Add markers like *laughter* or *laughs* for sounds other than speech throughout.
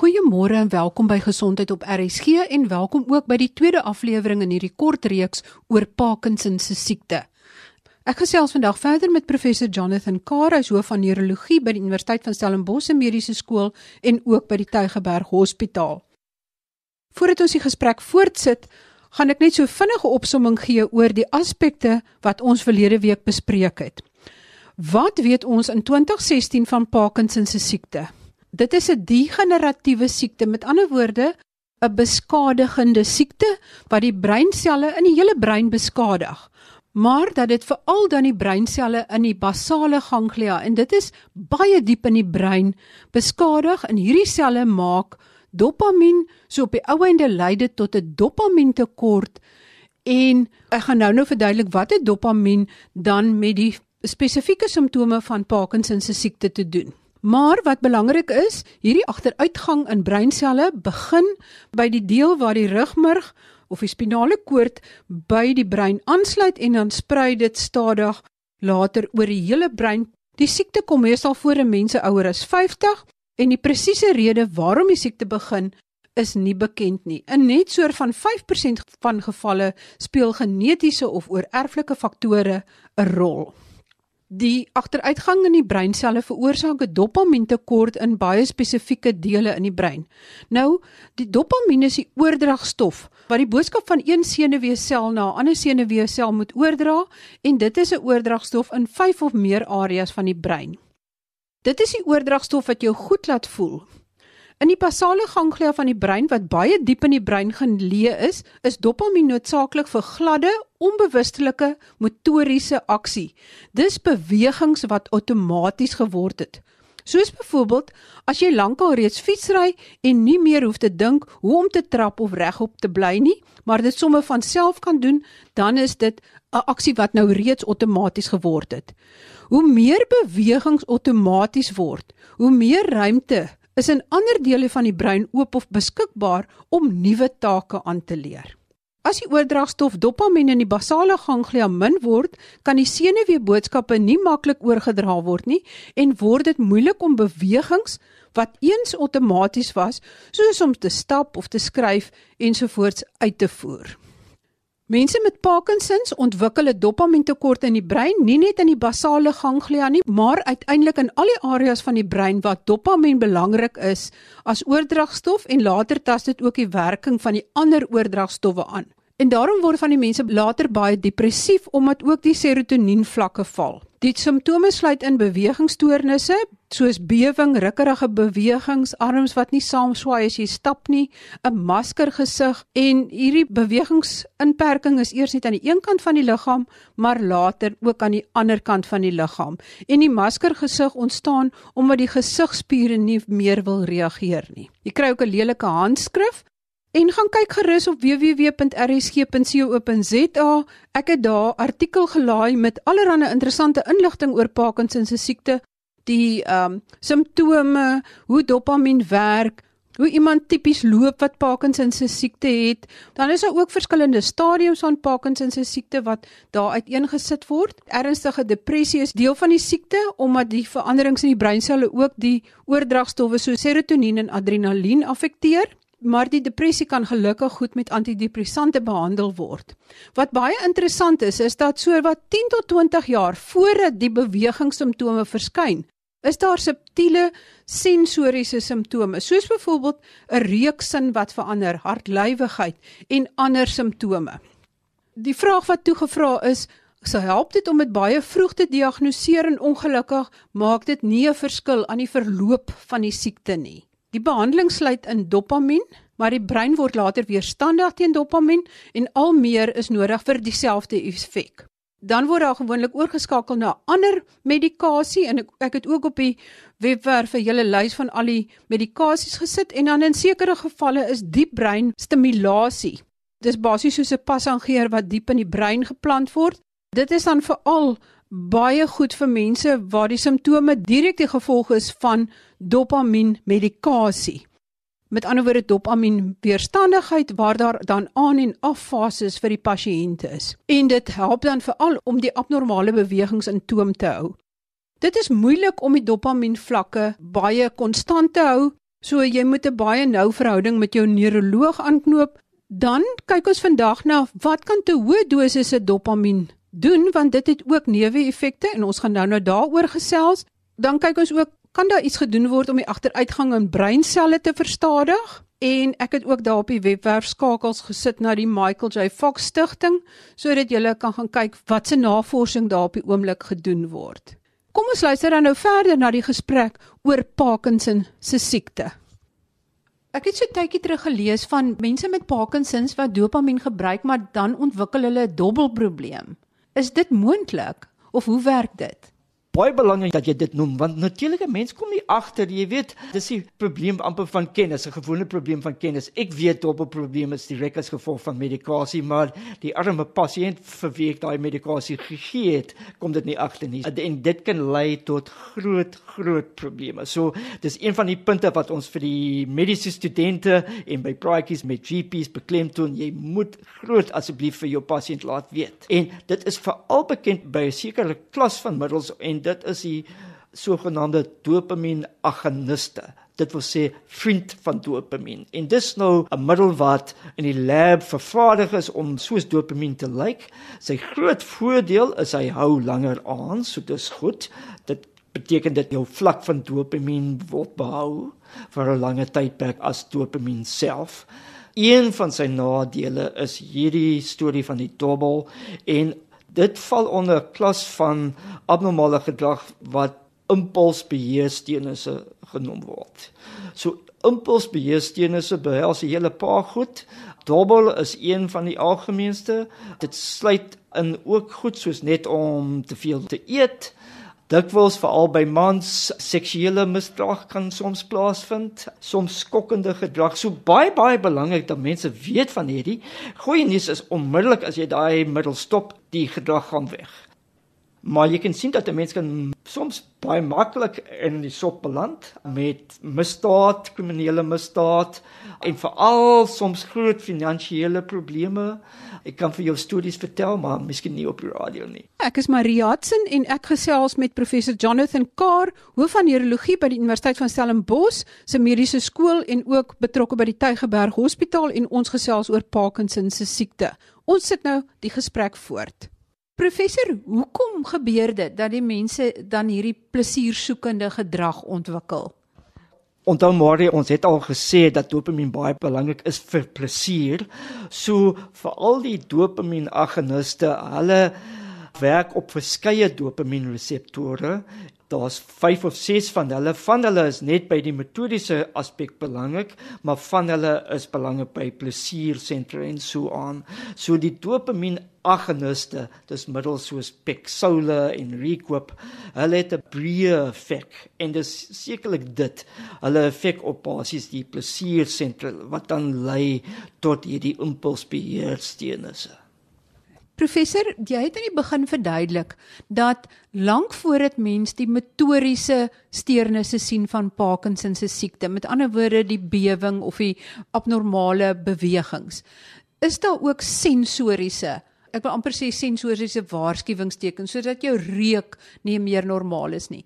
Goeiemôre en welkom by Gesondheid op RSG en welkom ook by die tweede aflewering in hierdie kort reeks oor Parkinson se siekte. Ek gesels vandag verder met professor Jonathan Carr, hy is hoof van neurologie by die Universiteit van Stellenbosch Mediese Skool en ook by die Tygerberg Hospitaal. Voordat ons die gesprek voortsit, gaan ek net so vinnige opsomming gee oor die aspekte wat ons verlede week bespreek het. Wat weet ons in 2016 van Parkinson se siekte? Dit is 'n degeneratiewe siekte, met ander woorde, 'n beskadigende siekte wat die breinselle in die hele brein beskadig. Maar dat dit veral dan die breinselle in die basale ganglia en dit is baie diep in die brein beskadig en hierdie selle maak dopamien so op die ou einde lei dit tot 'n dopamientekort en ek gaan nou nou verduidelik wat 'n dopamien dan met die spesifieke simptome van Parkinson se siekte te doen. Maar wat belangrik is, hierdie agteruitgang in breinselle begin by die deel waar die rugmurg of die spinale koord by die brein aansluit en dan sprei dit stadig later oor die hele brein. Die siekte kom meestal voor in mense ouer as 50 en die presiese rede waarom die siekte begin is nie bekend nie. In net soor van 5% van gevalle speel genetiese of oorerflike faktore 'n rol. Die agteruitgang in die breinselle veroorsaak 'n dopamientekort in baie spesifieke dele in die brein. Nou, die dopamien is die oordragstof wat die boodskap van een senuweesel na 'n ander senuweesel moet oordra en dit is 'n oordragstof in 5 of meer areas van die brein. Dit is die oordragstof wat jou goed laat voel. In die basale ganglia van die brein wat baie diep in die brein geleë is, is dopamien noodsaaklik vir gladde, onbewustelike motoriese aksie. Dis bewegings wat outomaties geword het. Soos byvoorbeeld as jy lankal reeds fietsry en nie meer hoef te dink hoe om te trap of regop te bly nie, maar dit sommer van self kan doen, dan is dit 'n aksie wat nou reeds outomaties geword het. Hoe meer bewegings outomaties word, hoe meer ruimte is in ander dele van die brein oop of beskikbaar om nuwe take aan te leer. As die oordragstof dopamien in die basale ganglia min word, kan die senuweeboodskappe nie maklik oorgedra word nie en word dit moeilik om bewegings wat eens outomaties was, soos om te stap of te skryf ensovoorts uit te voer. Mense met Parkinsons ontwikkel 'n dopamientekort in die brein, nie net in die basale ganglia nie, maar uiteindelik in al die areas van die brein waar dopamien belangrik is as oordragstof en later tas dit ook die werking van die ander oordragstowwe aan. En daarom word van die mense later baie depressief omdat ook die serotonien vlakke val. Die simptome sluit in bewegingsstoornisse soos bewing, rukkerige bewegings, arms wat nie saam swaai as jy stap nie, 'n maskergesig en hierdie bewegingsinperking is eers net aan die een kant van die liggaam, maar later ook aan die ander kant van die liggaam. En die maskergesig ontstaan omdat die gesigspiere nie meer wil reageer nie. Jy kry ook 'n lelike handskrif En gaan kyk gerus op www.rsg.co.za. Ek het daar artikel gelaai met allerlei interessante inligting oor Parkinson se siekte, die ehm um, simptome, hoe dopamien werk, hoe iemand tipies loop wat Parkinson se siekte het. Dan is daar ook verskillende stadiums van Parkinson se siekte wat daar uiteengesit word. Ernstige depressie is deel van die siekte omdat die veranderings in die breinselle ook die oordragstowwe so serotonien en adrenalien affekteer maar die depressie kan gelukkig goed met antidepressante behandel word. Wat baie interessant is, is dat so wat 10 tot 20 jaar voordat die bewegingssimptome verskyn, is daar subtiele sensoriese simptome, soos byvoorbeeld 'n reuksin wat verander, hartlywigheid en ander simptome. Die vraag wat toegevra is, sou help dit om dit baie vroeg te diagnoseer en ongelukkig maak dit nie 'n verskil aan die verloop van die siekte nie. Die behandeling sluit in dopamien, maar die brein word later weerstandig teen dopamien en al meer is nodig vir dieselfde effek. Dan word daar gewoonlik oorgeskakel na ander medikasie en ek, ek het ook op die webwerf 'n hele lys van al die medikasies gesit en dan in sekere gevalle is diep brein stimulasie. Dis basies soos 'n passangeer wat diep in die brein geplant word. Dit is dan veral baie goed vir mense waar die simptome direk die gevolg is van dopamien medikasie. Met ander woorde dopamien weerstandigheid waar daar dan aan en af fases vir die pasiënte is. En dit help dan veral om die abnormale bewegings in toom te hou. Dit is moeilik om die dopamien vlakke baie konstant te hou So jy moet 'n baie nou verhouding met jou neuroloog aanknoop. Dan kyk ons vandag na wat kan te hoë dosisse dopamien doen want dit het ook neeweffekte en ons gaan nou nou daaroor gesels. Dan kyk ons ook kan daar iets gedoen word om die agteruitgang in breinselle te verstadig? En ek het ook daar op die webwerf skakels gesit na die Michael J Fox Stichting sodat jy kan gaan kyk wat se navorsing daar op die oomblik gedoen word. Kom ons luister dan nou verder na die gesprek oor Parkinson se siekte. Ek het so tydjie terug gelees van mense met Parkinsons wat dopamien gebruik maar dan ontwikkel hulle 'n dobbelprobleem. Is dit moontlik of hoe werk dit? Baie belangrik dat jy dit noem want natuurlik 'n mens kom nie agter jy weet dis die probleem amper van kennis 'n gewone probleem van kennis. Ek weet dobbel probleme is direk as gevolg van medikasie maar die arme pasiënt vir wie ek daai medikasie gegee het kom dit nie agter nie. En dit kan lei tot groot groot probleme. So dis een van die punte wat ons vir die mediese studente en by praatjies met GPs beklemtoon. Jy moet groot asseblief vir jou pasiënt laat weet. En dit is veral bekend by 'n sekere klas van middels en dit is die sogenaamde dopamien agoniste. Dit wil sê vriend van dopamien. En dis nou 'n middel wat in die lab vervaardig is om soos dopamien te lyk. Sy groot voordeel is hy hou langer aan, so dis goed. Dit beteken dat jou vlak van dopamien word behou vir 'n langer tydperk as dopamien self. Een van sy nadele is hierdie storie van die dobbel en Dit val onder 'n klas van abnormale gedrag wat impulsbeheersteunisse genoem word. So impulsbeheersteunisse behels 'n hele paar goed. Dobbel is een van die algemeenste. Dit sluit in ook goed soos net om te veel te eet, Dikwels veral by mans seksuele misdrag kan soms plaasvind, soms skokkende gedrag. So baie baie belangrik dat mense weet van hierdie. Goeie nuus is onmiddellik as jy daai middel stop, die gedrag gaan weg. Maar jy kan sien dat 'n mens kan soms baie maklik in die sop beland met misdaad, kriminele misdaad en veral soms groot finansiële probleme. Ek kan vir jou stories vertel, maar miskien nie op die radio nie. Ek is Marie Hudson en ek gesels met professor Jonathan Carr, hoof van neurologie by die Universiteit van Stellenbosch se mediese skool en ook betrokke by die Tygerberg Hospitaal en ons gesels oor Parkinson se siekte. Ons sit nou die gesprek voort. Professor, hoekom gebeur dit dat die mense dan hierdie plesiersoekende gedrag ontwikkel? Onthou maar ons het al gesê dat dopamien baie belangrik is vir plesier. So vir al die dopamien agoniste, hulle werk op verskeie dopamien reseptore. Daar's 5 of 6 van hulle. Van hulle is net by die metodiese aspek belangrik, maar van hulle is belangrik by plesiersentre en so aan. So die dopamien agoniste, dis middels soos Pexola en Requip, hulle het 'n breë effek en dis sekerlik dit. Hulle effek op basies die plesiersentre wat dan lei tot hierdie impulsbeheersteunisse. Professor, jy het aan die begin verduidelik dat lank voordat mens die motoriese steurnisse sien van Parkinson se siekte, met ander woorde die bewing of die abnormale bewegings, is daar ook sensoriese ek wil amper sê sensoriese waarskuwingstekens sodat jou reuk nie meer normaal is nie.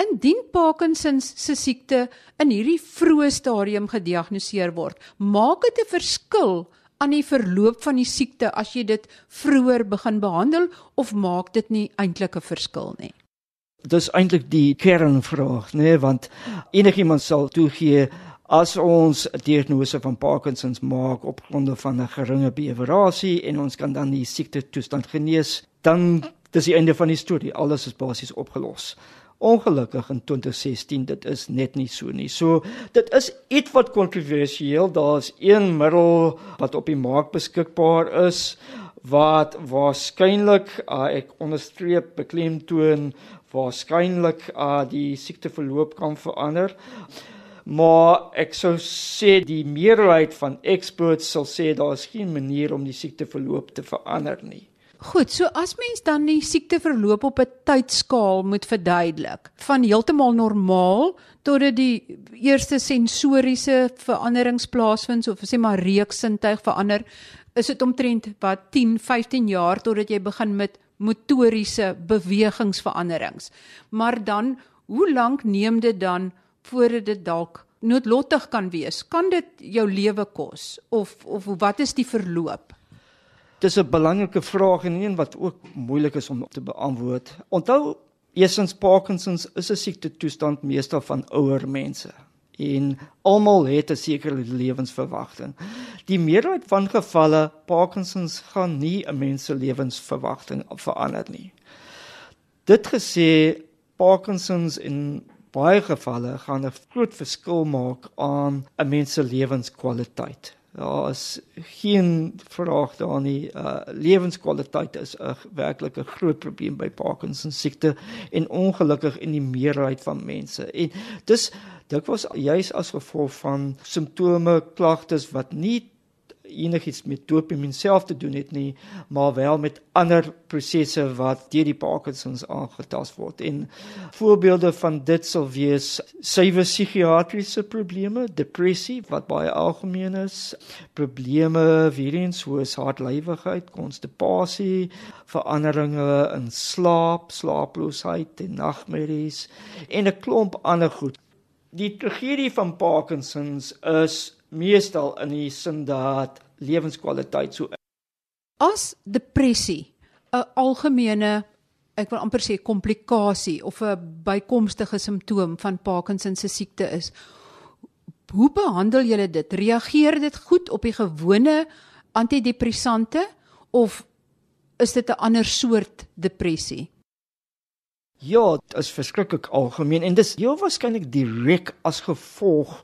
Indien Parkinson se siekte in hierdie vroeë stadium gediagnoseer word, maak dit 'n verskil aan die verloop van die siekte as jy dit vroeër begin behandel of maak dit nie eintlik 'n verskil nie? Dis eintlik die kernvraag, né, nee, want enigiemand sal toegee As ons 'n diagnose van Parkinson maak op grond van 'n geringe bewerasie en ons kan dan die siekte toestand genees, dan dis die einde van die storie. Alles is basies opgelos. Ongelukkig in 2016 dit is net nie so nie. So dit is iets wat kontroversieel. Daar's een middel wat op die mark beskikbaar is wat waarskynlik uh, ek onderstreep beklemtoon waarskynlik uh, die siekteverloop kan verander maar ek sou sê die meerderheid van experts sal sê daar is geen manier om die siekteverloop te verander nie. Goed, so as mens dan die siekteverloop op 'n tydskaal moet verduidelik, van heeltemal normaal tot dit die eerste sensoriese veranderings plaasvind, of sê maar reuksintuig verander, is dit omtrent wat 10, 15 jaar totdat jy begin met motoriese bewegingsveranderings. Maar dan, hoe lank neem dit dan voordat dit dalk noodlottig kan wees. Kan dit jou lewe kos of of wat is die verloop? Dis 'n belangrike vraag en een wat ook moeilik is om te beantwoord. Onthou, Essens Parkinsons is 'n siekte toestand meestal van ouer mense en almal het 'n sekere lewensverwagting. Die meerderheid van gevalle Parkinsons gaan nie 'n mens se lewensverwagting verander nie. Dit gesê Parkinsons in baie gevalle gaan 'n groot verskil maak aan 'n mens se lewenskwaliteit. Daar is geen vraag daar nie. Uh lewenskwaliteit is 'n werklik 'n groot probleem by Parkinson siekte en ongelukkig in die meerderheid van mense. En dis dit was juis as gevolg van simptome, klagtes wat nie enigiets met dopamien self te doen het nie, maar wel met ander prosesse wat deur die Parkinsons aangetast word. En voorbeelde van dit sal wees suiwe psigiatriese probleme, depressie wat baie algemeen is, probleme weer eens soos hartlywigheid, konstipasie, veranderinge in slaap, slaaploosheid en nagmerries en 'n klomp ander goed. Die tragedie van Parkinsons is meestal in die sin dat lewenskwaliteit so as depressie 'n algemene ek wil amper sê komplikasie of 'n bykomstige simptoom van Parkinson se siekte is hoe behandel julle dit? Reageer dit goed op die gewone antidepressante of is dit 'n ander soort depressie Ja, dit is verskriklik algemeen en dis heel waarskynlik direk as gevolg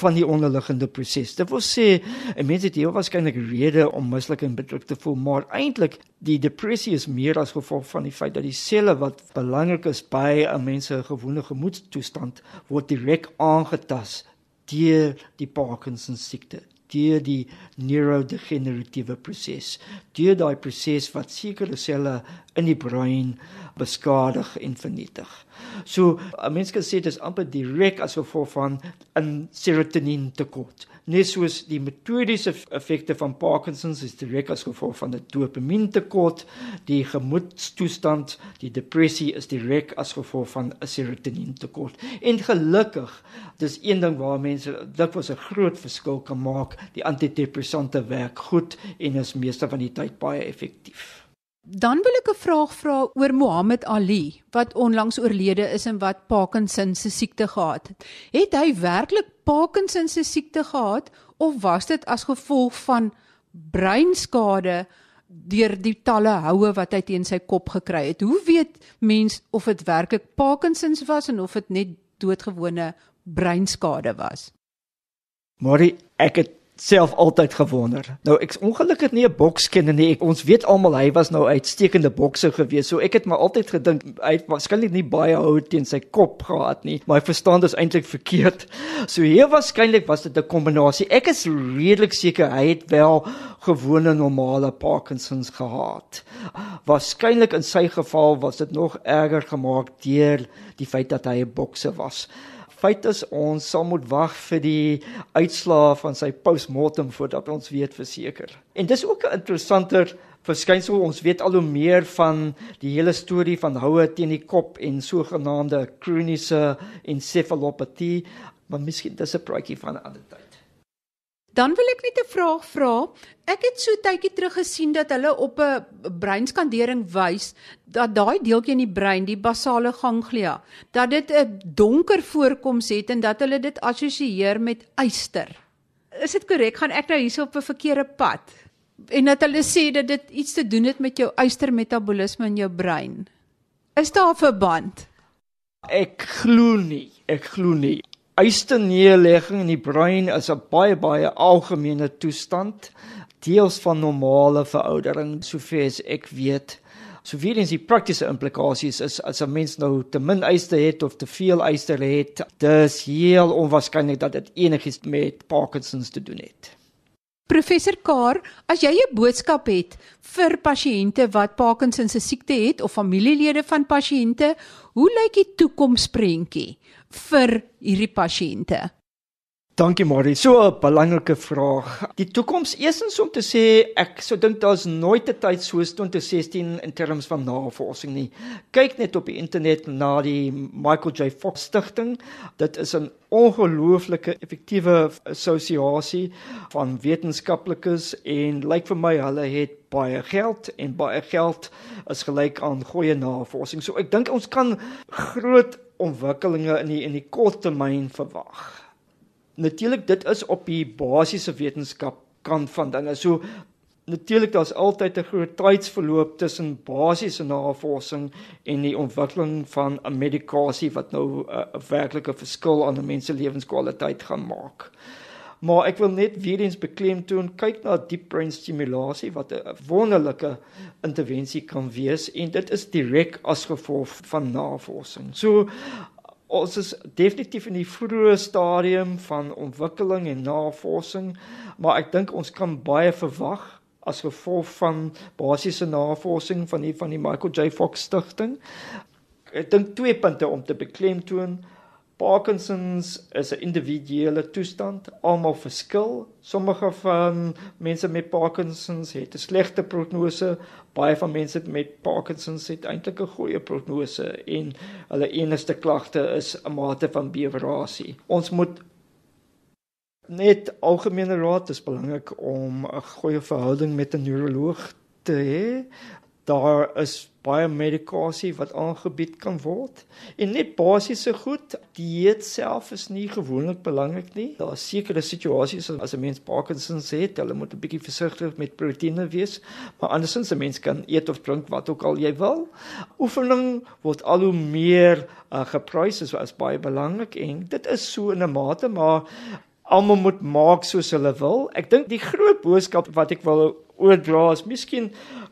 van die onderliggende proses. Dit wil sê 'n mens het heel waarskynlik rede om mislik en bedruk te voel, maar eintlik die depressie is meer as gevolg van die feit dat die selle wat belangrik is by 'n mens se gewone gemoedstoestand word direk aangetast deur die Parkinson siekte deur die neurodegeneratiewe proses. Deur daai proses wat sekere selle in die brein beskadig en vernietig. So 'n mens kan sê dit is amper direk as gevolg van 'n serotonien tekort. Net soos die metodiese effekte van Parkinsons is direk as gevolg van 'n dopamien tekort, die gemoedstoestand, die depressie is direk as gevolg van 'n serotonien tekort. En gelukkig, dis een ding waar mense dit was 'n groot verskil kan maak. Die antidepressante werk goed en is meeste van die tyd baie effektief. Dan wil ek 'n vraag vra oor Mohammed Ali wat onlangs oorlede is en wat Parkinson se siekte gehad het. Het hy werklik Parkinson se siekte gehad of was dit as gevolg van breinskade deur die talle houe wat hy teen sy kop gekry het? Hoe weet mens of dit werklik Parkinson was en of dit net doodgewone breinskade was? Maar ek het self altyd gewonder. Nou ek's ongelukkig nie 'n bokskenner nie. Ek, ons weet almal hy was nou uitstekende bokser gewees. So ek het maar altyd gedink hy het waarskynlik nie baie hou teen sy kop gehad nie, maar hy verstaan dit eintlik *laughs* verkeerd. So hier waarskynlik was dit 'n kombinasie. Ek is redelik seker hy het wel gewone normale Parkinsons gehad. Waarskynlik in sy geval was dit nog erger gemaak deur die feit dat hy 'n bokser was feit is ons sal moet wag vir die uitslae van sy postmortem voordat ons weet verseker. En dis ook 'n interessanter verskynsel. Ons weet al hoe meer van die hele storie van houe teen die kop en sogenaamde kroniese encefalopatie, maar miskien dis 'n praatjie van 'n ander tyd. Dan wil ek net 'n vraag vra. Ek het so tydjie terug gesien dat hulle op 'n breinskandering wys dat daai deeltjie in die brein, die basale ganglia, dat dit 'n donker voorkoms het en dat hulle dit assosieer met eyster. Is dit korrek? Gaan ek nou hierso op 'n verkeerde pad? En dat hulle sê dat dit iets te doen het met jou eystermetabolisme in jou brein. Is daar 'n verband? Ek glo nie. Ek glo nie. Eisterneerlegging in die brein is 'n baie baie algemene toestand, deels van normale veroudering, sover as ek weet. Sover as die praktiese implikasies is as 'n mens nou te min eister het of te veel eister het, dis heel onwaarskynlik dat dit enigiets met Parkinsons te doen het. Professor Kar, as jy 'n boodskap het vir pasiënte wat Parkinson se siekte het of familielede van pasiënte, hoe lyk die toekomsprentjie vir hierdie pasiënte? Dankie Marie. So 'n belangrike vraag. Die toekoms eersins om te sê ek sou dink daar's nooit 'n tyd soos 2016 in terme van navorsing nie. Kyk net op die internet na die Michael J Fox stigting. Dit is 'n ongelooflike effektiewe assosiasie van wetenskaplikes en lyk vir my hulle het baie geld en baie geld is gelyk aan goeie navorsing. So ek dink ons kan groot ontwikkelinge in die in die kort termyn verwag. Natuurlik dit is op die basiese wetenskap kant van dinge. So natuurlik daar's altyd 'n groot tydsverloop tussen basiese navorsing en die ontwikkeling van 'n medikasie wat nou 'n uh, werklike verskil aan 'n mens se lewenskwaliteit gaan maak. Maar ek wil net weer eens beklemtoon kyk na deep brain stimulasie wat 'n wonderlike intervensie kan wees en dit is direk as gevolg van navorsing. So ons is definitief in die vroeë stadium van ontwikkeling en navorsing, maar ek dink ons kan baie verwag as gevolg van basiese navorsing van die van die Michael J Fox stigting. Ek dink twee punte om te beklemtoon. Parkinsons is 'n individuele toestand, almal verskil. Sommige van mense met Parkinsons het 'n slegte prognose, baie van mense met Parkinsons het eintlik 'n goeie prognose en hulle enigste klagte is 'n mate van bewerasie. Ons moet net algemene raad is belangrik om 'n goeie verhouding met 'n neuroloog te hê daar is baie medikasie wat aangebied kan word. En net basiese goed dieet self is nie gewoonlik belangrik nie. Daar is sekere situasies as 'n mens Parkinsons het hulle moet 'n bietjie versigtig met proteïene wees. Maar andersins 'n mens kan eet of drink wat ook al jy wil. Oefening word al hoe meer uh, geprys as, as baie belangrik en dit is so in 'n mate maar almal moet maak soos hulle wil. Ek dink die groot boodskap wat ek wil oordra is miskien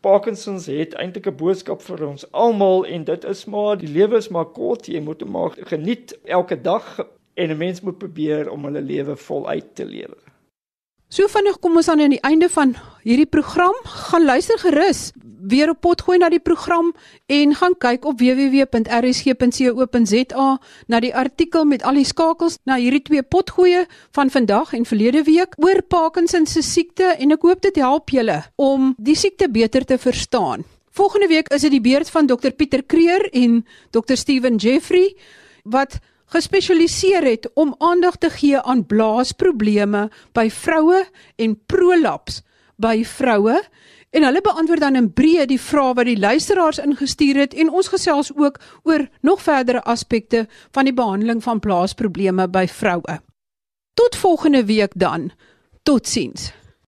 Parkinsons het eintlik 'n boodskap vir ons almal en dit is maar die lewe is maar kort, jy moet hom maar geniet elke dag en 'n mens moet probeer om hulle lewe voluit te lewe. So vinnig kom ons aan aan die einde van hierdie program. Gaan luister gerus weer op potgooi na die program en gaan kyk op www.rsg.co.za na die artikel met al die skakels na hierdie twee potgoeie van vandag en verlede week oor Parkinson se siekte en ek hoop dit help julle om die siekte beter te verstaan. Volgende week is dit die beurt van Dr Pieter Kreer en Dr Steven Jeffrey wat gespesialiseer het om aandag te gee aan blaasprobleme by vroue en prolaps by vroue en hulle beantwoord dan in breë die vrae wat die luisteraars ingestuur het en ons gesels ook oor nog verdere aspekte van die behandeling van blaasprobleme by vroue. Tot volgende week dan. Totsiens.